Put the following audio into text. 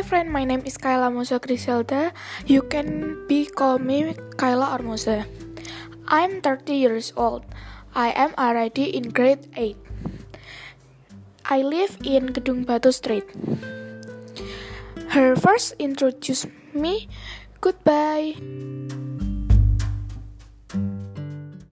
Hi friend, my name is Kayla Musa Griselda. You can be call me Kayla or Musa. I'm 30 years old. I am already in grade 8. I live in Gedung Batu Street. Her first introduced me. Goodbye.